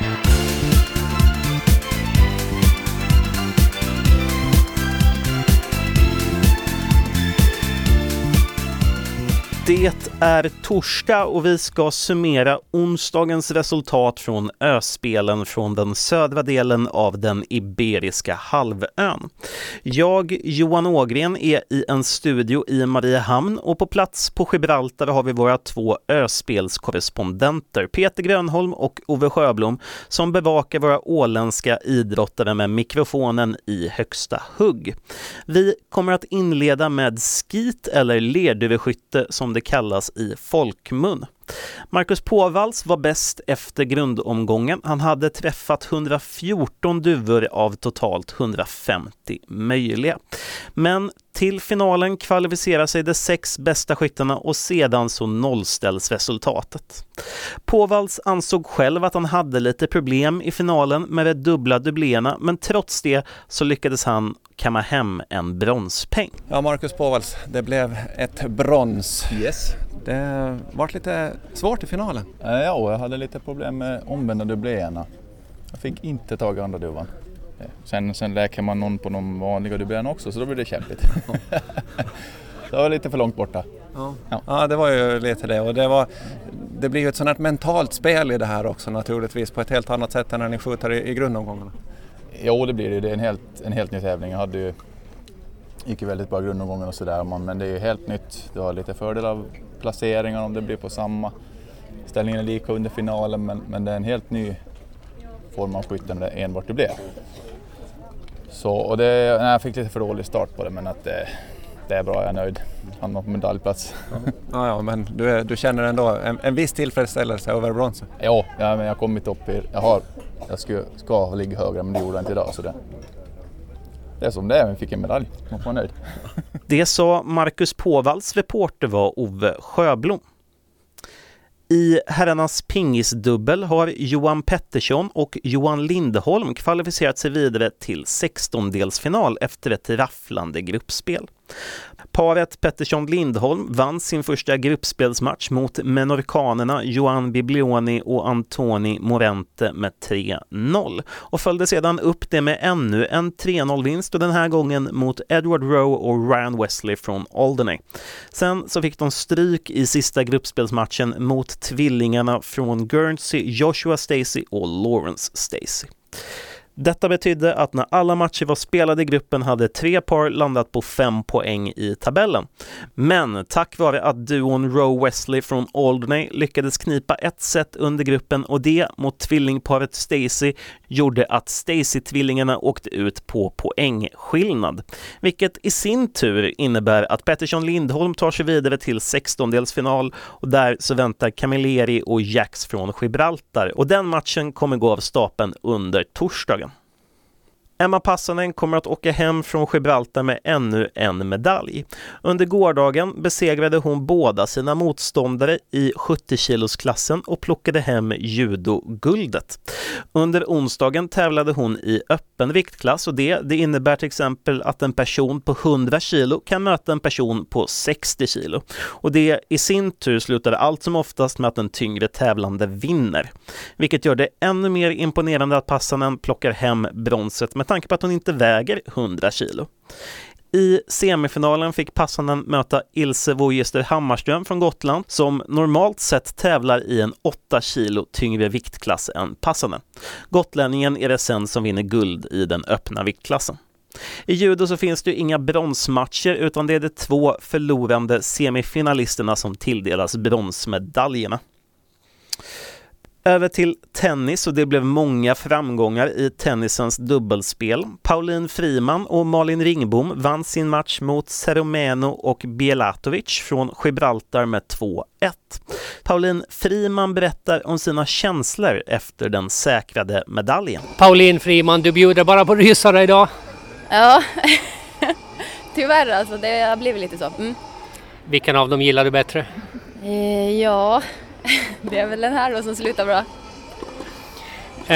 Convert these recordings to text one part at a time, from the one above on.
you Det är torsdag och vi ska summera onsdagens resultat från öspelen från den södra delen av den Iberiska halvön. Jag, Johan Ågren, är i en studio i Mariehamn och på plats på Gibraltar har vi våra två öspelskorrespondenter, Peter Grönholm och Ove Sjöblom, som bevakar våra åländska idrottare med mikrofonen i högsta hugg. Vi kommer att inleda med skit eller lerduveskytte som det kallas i folkmun. Marcus Påvalls var bäst efter grundomgången. Han hade träffat 114 duvor av totalt 150 möjliga. Men till finalen kvalificerar sig de sex bästa skyttarna och sedan så nollställs resultatet. Påvalls ansåg själv att han hade lite problem i finalen med de dubbla dubblerna men trots det så lyckades han kamma hem en bronspeng. Ja, Marcus Påvalls, det blev ett brons. Yes. Det var lite svårt i finalen. Ja, jag hade lite problem med omvända dubblerna. Jag fick inte tag i andra duvan. Sen, sen läker man någon på de vanliga dubblerna också så då blir det kämpigt. det var lite för långt borta. Ja. Ja. ja, det var ju lite det och det, var, det blir ju ett sånt här mentalt spel i det här också naturligtvis på ett helt annat sätt än när ni skjuter i, i grundomgångarna. Jo, det blir det. Det är en helt, en helt ny tävling. Jag hade ju, gick ju väldigt bra grundomgången och sådär men det är ju helt nytt. Du har lite fördel av placeringar om det blir på samma. Ställningen är lika under finalen men, men det är en helt ny form av skytte när det enbart det blev. Så, och det, nej, jag fick lite för dålig start på det men att det, det är bra, jag är nöjd. Hamnar på medaljplats. Ja, ja men du, är, du känner ändå en, en viss tillfredsställelse över bronset? Ja, ja men jag har kommit upp i, jag, har, jag ska, ska ligga högre men det gjorde jag inte idag. Så det, det är som det är, vi fick en medalj. Man får vara nöjd. Det sa Marcus Påvalls reporter var Ove Sjöblom. I herrarnas pingisdubbel har Johan Pettersson och Johan Lindholm kvalificerat sig vidare till 16-delsfinal efter ett rafflande gruppspel. Paret Pettersson-Lindholm vann sin första gruppspelsmatch mot menorkanerna Johan Biblioni och Antoni Morente med 3-0 och följde sedan upp det med ännu en 3-0-vinst och den här gången mot Edward Rowe och Ryan Wesley från Alderney. Sen så fick de stryk i sista gruppspelsmatchen mot tvillingarna från Guernsey, Joshua Stacy och Lawrence Stacy. Detta betydde att när alla matcher var spelade i gruppen hade tre par landat på fem poäng i tabellen. Men tack vare att duon Roe Wesley från Alderney lyckades knipa ett set under gruppen och det mot tvillingparet Stacy gjorde att Stacy-tvillingarna åkte ut på poängskillnad. Vilket i sin tur innebär att Pettersson Lindholm tar sig vidare till 16-delsfinal och där så väntar Camilleri och Jax från Gibraltar och den matchen kommer gå av stapeln under torsdagen. Emma Passanen kommer att åka hem från Gibraltar med ännu en medalj. Under gårdagen besegrade hon båda sina motståndare i 70-kilosklassen och plockade hem judoguldet. Under onsdagen tävlade hon i öppen viktklass och det, det innebär till exempel att en person på 100 kilo kan möta en person på 60 kilo. Och det i sin tur slutar allt som oftast med att en tyngre tävlande vinner. Vilket gör det ännu mer imponerande att Passanen plockar hem bronset med tanke på att hon inte väger 100 kilo. I semifinalen fick Passanen möta Ilse Wojester Hammarström från Gotland som normalt sett tävlar i en 8 kilo tyngre viktklass än Passanen. Gotlänningen är det sen som vinner guld i den öppna viktklassen. I judo så finns det ju inga bronsmatcher utan det är de två förlorande semifinalisterna som tilldelas bronsmedaljerna. Över till tennis och det blev många framgångar i tennisens dubbelspel. Pauline Friman och Malin Ringbom vann sin match mot Ceromeno och Bielatovic från Gibraltar med 2-1. Pauline Friman berättar om sina känslor efter den säkrade medaljen. Pauline Friman, du bjuder bara på rysare idag. Ja, tyvärr alltså. Det har blivit lite så. Mm. Vilken av dem gillar du bättre? Eh, ja, det är väl den här då som slutar bra.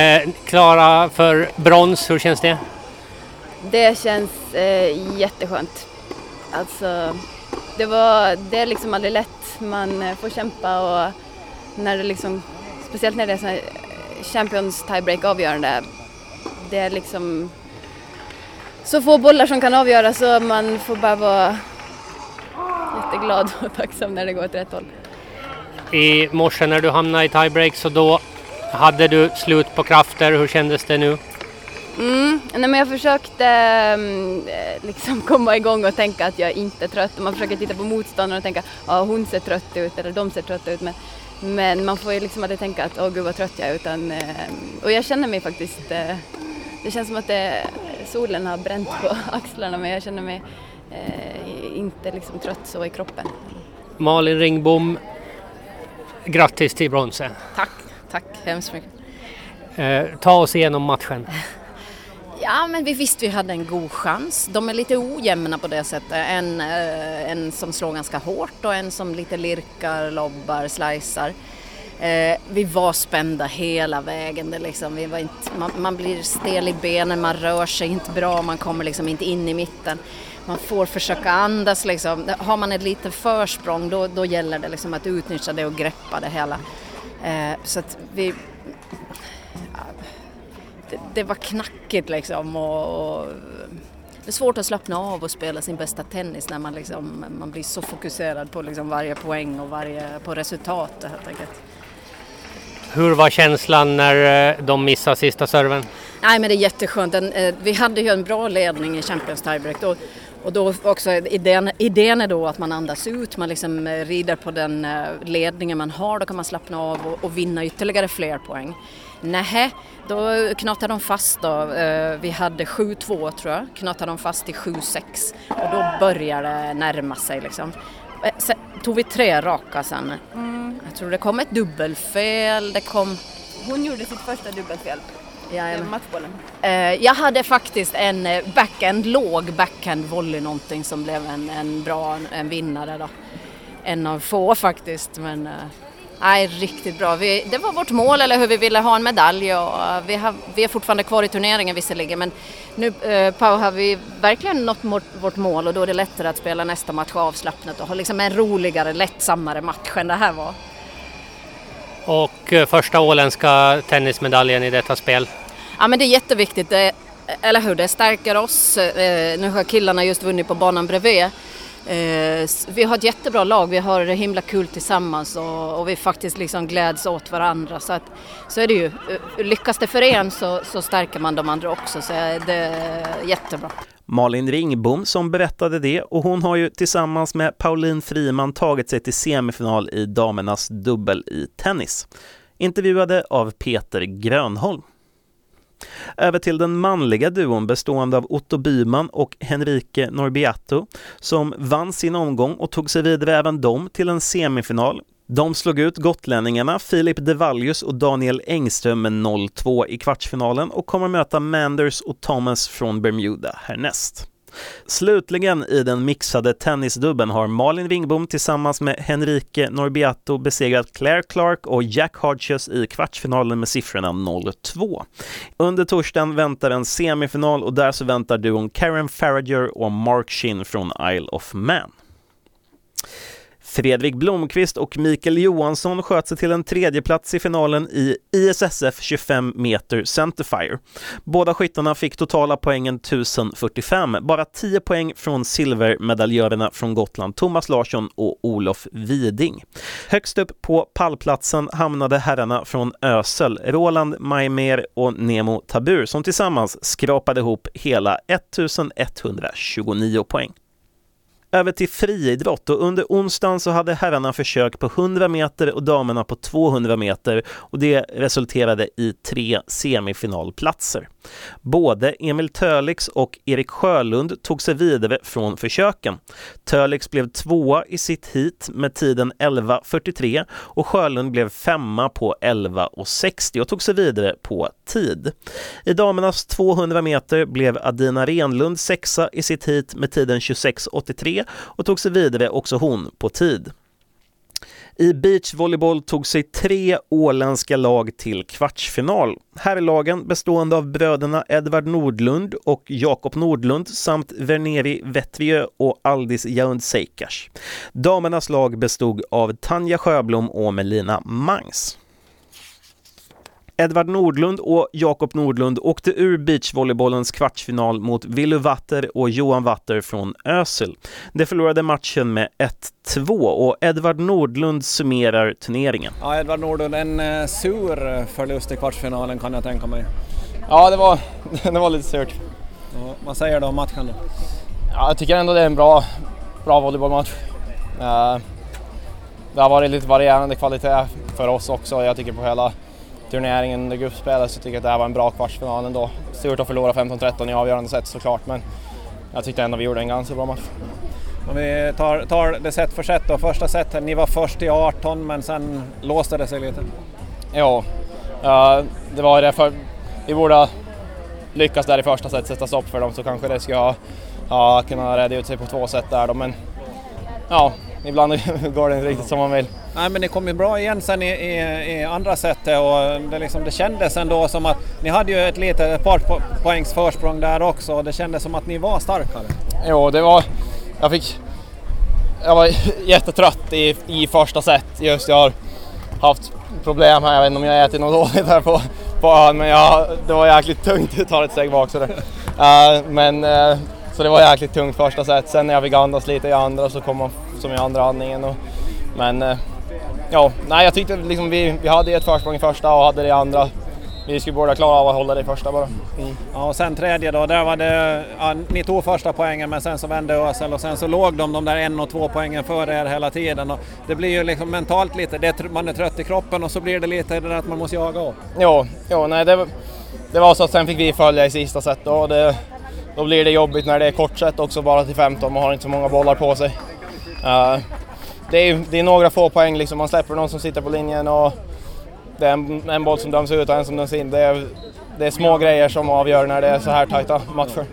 Eh, klara för brons, hur känns det? Det känns eh, jätteskönt. Alltså, det, var, det är liksom aldrig lätt. Man eh, får kämpa och när det liksom, speciellt när det är så Champions tiebreak avgörande. Det är liksom så få bollar som kan avgöra så man får bara vara jätteglad och tacksam när det går åt rätt håll. I morse när du hamnade i tiebreak så då hade du slut på krafter. Hur kändes det nu? Mm, nej men jag försökte mm, eh, liksom komma igång och tänka att jag inte är trött. Man försöker titta på motståndaren och tänka att ja, hon ser trött ut eller de ser trötta ut. Men, men man får ju liksom aldrig tänka att åh gud vad trött jag är. Utan, eh, och jag känner mig faktiskt, eh, det känns som att det, solen har bränt på axlarna men jag känner mig inte liksom trött så i kroppen. Malin Ringbom, grattis till bronset. Tack, tack hemskt mycket. Eh, ta oss igenom matchen. Ja, men vi visste vi hade en god chans. De är lite ojämna på det sättet. En, eh, en som slår ganska hårt och en som lite lirkar, lobbar, slicear. Eh, vi var spända hela vägen. Det liksom, vi var inte, man, man, blir stel i benen, man rör sig inte bra, man kommer liksom inte in i mitten. Man får försöka andas liksom. Har man ett litet försprång då, då gäller det liksom att utnyttja det och greppa det hela. Eh, så att vi, det, det var knackigt liksom och, och, det är svårt att slappna av och spela sin bästa tennis när man, liksom, man blir så fokuserad på liksom varje poäng och varje, på resultatet helt enkelt. Hur var känslan när eh, de missade sista serven? Nej men det är jätteskönt. Eh, vi hade ju en bra ledning i Champions Tiebreak då, och då också idén, idén är då att man andas ut, man liksom eh, rider på den eh, ledningen man har, då kan man slappna av och, och vinna ytterligare fler poäng. Nähä, då knatade de fast då. Vi hade 7-2 tror jag, knatade de fast till 7-6 och då började det närma sig liksom. Sen tog vi tre raka sen. Mm. Jag tror det kom ett dubbelfel, det kom... Hon gjorde sitt första dubbelfel. Jajamän. Matchbollen. jag hade faktiskt en backhand, låg backhand volley någonting som blev en, en bra en vinnare då. En av få faktiskt men Nej, riktigt bra. Vi, det var vårt mål, eller hur vi ville ha en medalj och vi, har, vi är fortfarande kvar i turneringen visserligen men nu eh, Pau har vi verkligen nått mot vårt mål och då är det lättare att spela nästa match avslappnat och ha liksom en roligare, lättsammare match än det här var. Och eh, första åländska tennismedaljen i detta spel? Ja men det är jätteviktigt, det, eller hur? Det stärker oss. Eh, nu har killarna just vunnit på banan bredvid Eh, Eh, vi har ett jättebra lag, vi har det himla kul tillsammans och, och vi faktiskt liksom gläds åt varandra. Så, att, så är det ju. Eh, lyckas det för en så, så stärker man de andra också, så det är jättebra. Malin Ringbom som berättade det och hon har ju tillsammans med Pauline Friman tagit sig till semifinal i damernas dubbel i tennis. Intervjuade av Peter Grönholm. Över till den manliga duon bestående av Otto Byman och Henrike Norbiato som vann sin omgång och tog sig vidare även de till en semifinal. De slog ut gotlänningarna Filip Devallius och Daniel Engström med 0-2 i kvartsfinalen och kommer möta Manders och Thomas från Bermuda härnäst. Slutligen i den mixade tennisdubben har Malin Wingbom tillsammans med Henrike Norbiato besegrat Claire Clark och Jack Hodges i kvartsfinalen med siffrorna 0-2. Under torsdagen väntar en semifinal och där så väntar duon Karen Farrager och Mark Shin från Isle of Man. Fredrik Blomqvist och Mikael Johansson sköt sig till en tredjeplats i finalen i ISSF 25 meter Centerfire. Båda skyttarna fick totala poängen 1045, bara 10 poäng från silvermedaljörerna från Gotland Thomas Larsson och Olof Widing. Högst upp på pallplatsen hamnade herrarna från Ösel, Roland Majmer och Nemo Tabur som tillsammans skrapade ihop hela 1129 poäng över till friidrott och under onsdagen så hade herrarna försök på 100 meter och damerna på 200 meter och det resulterade i tre semifinalplatser. Både Emil Tölix och Erik Sjölund tog sig vidare från försöken. Tölix blev tvåa i sitt hit med tiden 11.43 och Sjölund blev femma på 11.60 och tog sig vidare på tid. I damernas 200 meter blev Adina Renlund sexa i sitt hit med tiden 26.83 och tog sig vidare också hon på tid. I beachvolleyboll tog sig tre åländska lag till kvartsfinal. Herrlagen bestående av bröderna Edvard Nordlund och Jakob Nordlund samt Verneri Vetviö och Aldis Jaundseikas. Damernas lag bestod av Tanja Sjöblom och Melina Mangs. Edvard Nordlund och Jakob Nordlund åkte ur beachvolleybollens kvartsfinal mot Willy Watter och Johan Watter från Ösel. De förlorade matchen med 1-2 och Edvard Nordlund summerar turneringen. Ja, Edvard Nordlund, en eh, sur förlust i kvartsfinalen kan jag tänka mig. Ja, det var, det var lite surt. Ja, vad säger du om matchen då? Ja, jag tycker ändå det är en bra, bra volleybollmatch. Eh, det har varit lite varierande kvalitet för oss också. Jag tycker på hela turneringen under gruppspelet så tycker jag att det här var en bra kvartsfinal ändå. Surt att förlora 15-13 i avgörande set såklart men jag tyckte ändå vi gjorde en ganska bra match. Om vi tar, tar det set för set då. Första setet, ni var först i 18 men sen låste det sig lite. Ja, det var det för vi borde ha lyckats där i första set sätta stopp för dem så kanske det skulle ha, ha kunnat rädda ut sig på två set där då men ja, ibland går det inte riktigt som man vill. Nej men ni kom ju bra igen sen i, i, i andra setet och det, liksom, det kändes ändå som att ni hade ju ett litet ett par poängs försprång där också och det kändes som att ni var starkare. Jo, det var... Jag fick... Jag var jättetrött i, i första set. Just jag har haft problem här. Jag vet inte om jag har ätit något dåligt här på, på ön, men jag, det var jäkligt tungt. Jag tar ett steg bak sådär. Uh, eh, men uh, så det var jäkligt tungt första set. Sen när jag fick andas lite i andra så kom man som i andra andningen. Och, men uh, ja, nej jag tyckte liksom vi, vi hade ett försprång i första och hade det i andra. Vi skulle båda klara av att hålla det i första bara. Mm. Ja, och sen tredje då, där var det, ja, ni tog första poängen men sen så vände Ösel och sen så låg de de där en och två poängen före er hela tiden. Och det blir ju liksom mentalt lite, det, man är trött i kroppen och så blir det lite det där att man måste jaga av. Jo, jo nej det, det var så att sen fick vi följa i sista set och det, då blir det jobbigt när det är kort set också bara till 15, man har inte så många bollar på sig. Uh, det, är, det är några få poäng liksom, man släpper någon som sitter på linjen och det är en, en boll som döms ut och en som döms in. Det är, det är små grejer som avgör när det är så här tajta matcher.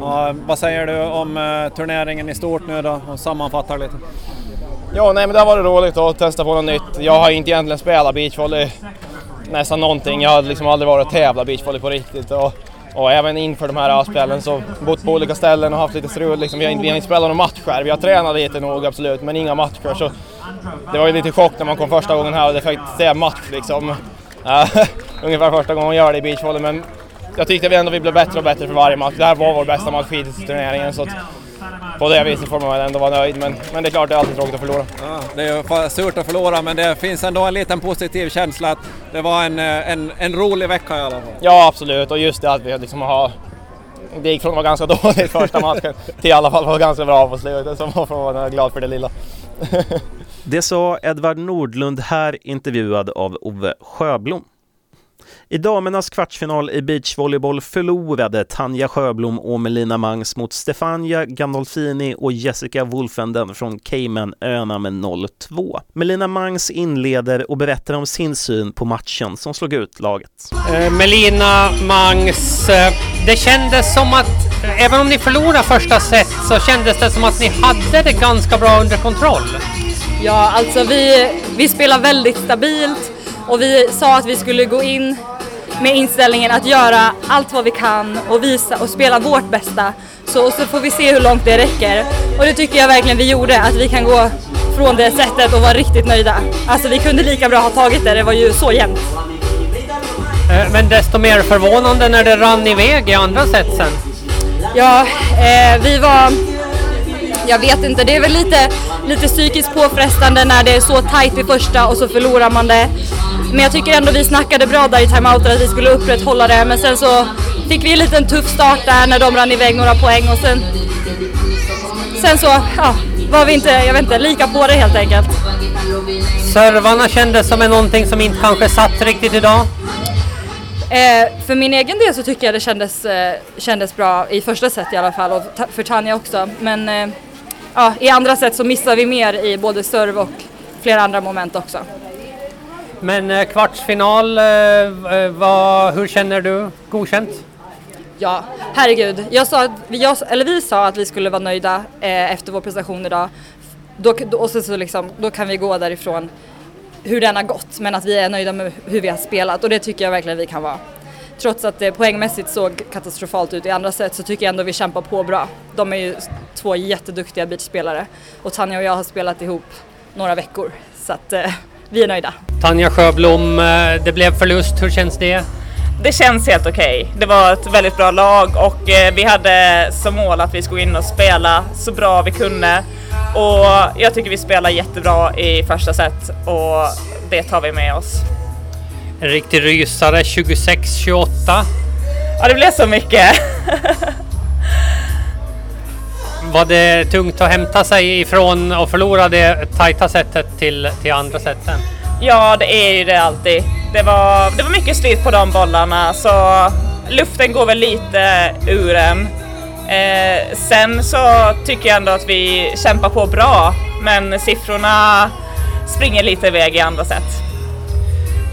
Ja, vad säger du om uh, turneringen i stort nu då och sammanfattar lite? Ja, nej men det har varit roligt att testa på något nytt. Jag har inte egentligen spelat beachvolley nästan någonting. Jag har liksom aldrig varit och tävlat beachvolley på riktigt. Och, och även inför de här spelen så bott på olika ställen och haft lite strul. Liksom, vi, har inte, vi har inte spelat några matcher. Vi har tränat lite nog absolut, men inga matcher. Så det var ju lite chock när man kom första gången här och det fick se match liksom. Ungefär första gången man gör det i beachvolley. Men jag tyckte vi ändå vi blev bättre och bättre för varje match. Det här var vår bästa match hittills i turneringen. Så att på det viset får man ändå vara nöjd. Men, men det är klart, det är alltid tråkigt att förlora. Ja, det är ju surt att förlora, men det finns ändå en liten positiv känsla att det var en, en, en rolig vecka i alla fall. Ja, absolut. Och just det att vi liksom har... Det gick från att vara ganska dåligt första matchen till i alla fall vara ganska bra på slutet. Så man får vara glad för det lilla. Det sa Edvard Nordlund här intervjuad av Ove Sjöblom. I damernas kvartsfinal i beachvolleyboll förlorade Tanja Sjöblom och Melina Mangs mot Stefania Gandolfini och Jessica Wolfenden från Caymanöarna med 0-2. Melina Mangs inleder och berättar om sin syn på matchen som slog ut laget. Eh, Melina Mangs, eh, det kändes som att även om ni förlorade första set så kändes det som att ni hade det ganska bra under kontroll. Ja, alltså vi, vi spelar väldigt stabilt och vi sa att vi skulle gå in med inställningen att göra allt vad vi kan och visa och spela vårt bästa. Så, så får vi se hur långt det räcker. Och det tycker jag verkligen vi gjorde, att vi kan gå från det sättet och vara riktigt nöjda. Alltså vi kunde lika bra ha tagit det, det var ju så jämnt. Eh, Men desto mer förvånande när det rann iväg i andra set sen. Ja, eh, vi var... Jag vet inte, det är väl lite, lite psykiskt påfrestande när det är så tajt i första och så förlorar man det. Men jag tycker ändå vi snackade bra där i timeouten att vi skulle upprätthålla det. Men sen så fick vi en liten tuff start där när de rann iväg några poäng och sen... Sen så, ja, var vi inte, jag vet inte, lika på det helt enkelt. Servarna kändes som någonting som inte kanske satt riktigt idag. Eh, för min egen del så tycker jag det kändes, eh, kändes bra i första set i alla fall och ta- för Tanja också. Men eh, ja, i andra set så missar vi mer i både serve och flera andra moment också. Men eh, kvartsfinal, eh, eh, vad, hur känner du? Godkänt? Ja, herregud. Jag sa, att- jag, eller vi sa att vi skulle vara nöjda eh, efter vår prestation idag. Då, då, och så, så liksom, då kan vi gå därifrån hur den har gått, men att vi är nöjda med hur vi har spelat och det tycker jag verkligen vi kan vara. Trots att det poängmässigt såg katastrofalt ut i andra set så tycker jag ändå vi kämpar på bra. De är ju två jätteduktiga beachspelare och Tanja och jag har spelat ihop några veckor så att eh, vi är nöjda. Tanja Sjöblom, eh, det blev förlust. Hur känns det? Det känns helt okej. Det var ett väldigt bra lag och eh, vi hade som mål att vi skulle in och spela så bra vi kunde. Och jag tycker vi spelar jättebra i första set och det tar vi med oss. En riktig rysare, 26-28. Ja, det blev så mycket. Var det tungt att hämta sig ifrån och förlora det tajta sättet till, till andra sätten? Ja, det är ju det alltid. Det var, det var mycket slit på de bollarna så luften går väl lite ur en. Eh, sen så tycker jag ändå att vi kämpar på bra men siffrorna springer lite iväg i andra sätt.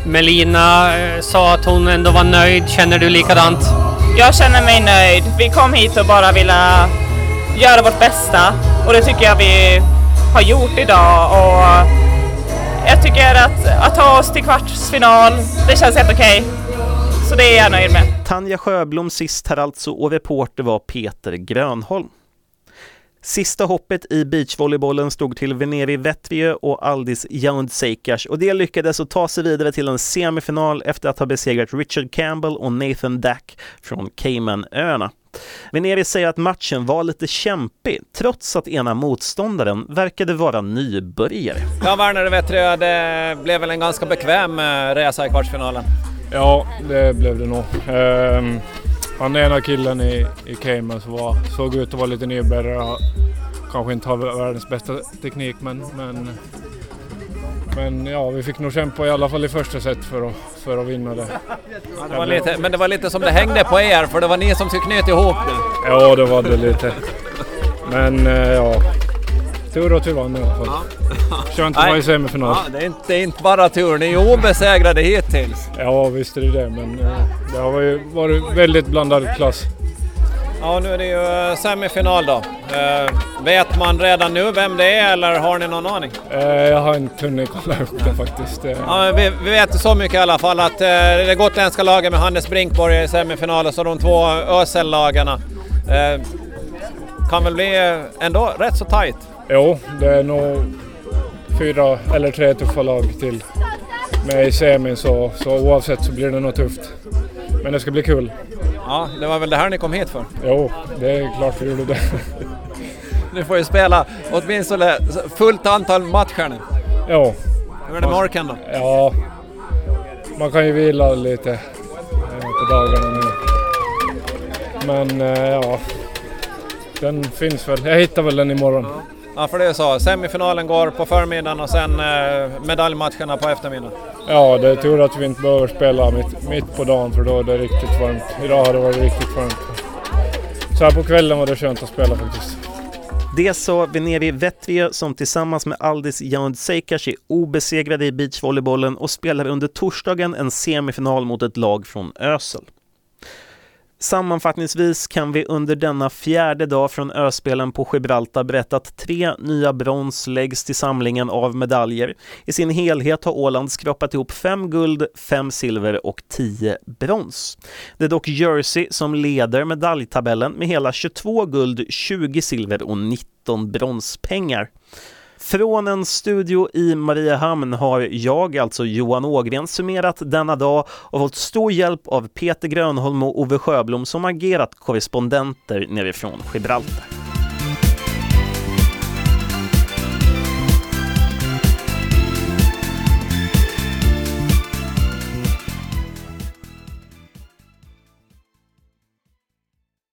Melina eh, sa att hon ändå var nöjd. Känner du likadant? Jag känner mig nöjd. Vi kom hit och bara ville göra vårt bästa och det tycker jag vi har gjort idag. Och jag tycker att, att ta oss till kvartsfinal, det känns helt okej. Så det är jag nöjd med. Tanja Sjöblom sist här alltså och reporter var Peter Grönholm. Sista hoppet i beachvolleybollen stod till Veneri Vetriö och Aldis Jauntseikas och det lyckades att ta sig vidare till en semifinal efter att ha besegrat Richard Campbell och Nathan Dack från Caymanöarna. Veneri säger att matchen var lite kämpig trots att ena motståndaren verkade vara nybörjare. Ja, Werner Vetriö, det blev väl en ganska bekväm eh, resa i kvartsfinalen. Ja, det blev det nog. Um, han ena killen i, i Cayman som var, såg ut att vara lite nybörjare. Kanske inte har världens bästa teknik men, men, men ja, vi fick nog kämpa i alla fall i första set för att, för att vinna det. Det var lite, men det var lite som det hängde på er för det var ni som skulle knyta ihop det. Ja, det var det lite. Men eh, ja, tur att vi vann i alla fall. Skönt att vara i semifinal. Ja, det, är inte, det är inte bara tur, ni är obesegrade hittills. Ja, visst är det det, men eh, det har ju varit väldigt blandad klass. Ja, nu är det ju eh, semifinal då. Eh, vet man redan nu vem det är eller har ni någon aning? Eh, jag har inte hunnit kolla upp det faktiskt. Eh. Ja, men vi, vi vet så mycket i alla fall att eh, det gotländska laget med Hannes Brinkborg i semifinal och så de två ÖSL-lagarna. Eh, kan väl bli ändå rätt så tajt. Jo, det är nog fyra eller tre tuffa lag till med i semin så, så oavsett så blir det nog tufft. Men det ska bli kul. Ja, det var väl det här ni kom hit för? Jo, det är klart vi gjorde det. Ni får ju spela åtminstone fullt antal matcher nu. Jo. Hur är det med orken då? Ja, man kan ju vila lite eh, på dagarna nu. Men eh, ja, den finns väl. Jag hittar väl den imorgon. Ja, för det är så. Semifinalen går på förmiddagen och sen eh, medaljmatcherna på eftermiddagen. Ja, det är tur att vi inte behöver spela mitt, mitt på dagen för då är det riktigt varmt. Idag har det varit riktigt varmt. Så här på kvällen var det skönt att spela faktiskt. Det sa Veneri Vetriö som tillsammans med Aldis Jauntseikas är obesegrade i beachvolleybollen och spelar under torsdagen en semifinal mot ett lag från Ösel. Sammanfattningsvis kan vi under denna fjärde dag från öspelen på Gibraltar berätta att tre nya brons läggs till samlingen av medaljer. I sin helhet har Åland skrapat ihop fem guld, fem silver och tio brons. Det är dock Jersey som leder medaljtabellen med hela 22 guld, 20 silver och 19 bronspengar. Från en studio i Mariehamn har jag, alltså Johan Ågren, summerat denna dag och fått stor hjälp av Peter Grönholm och Ove Sjöblom som agerat korrespondenter nerifrån Gibraltar.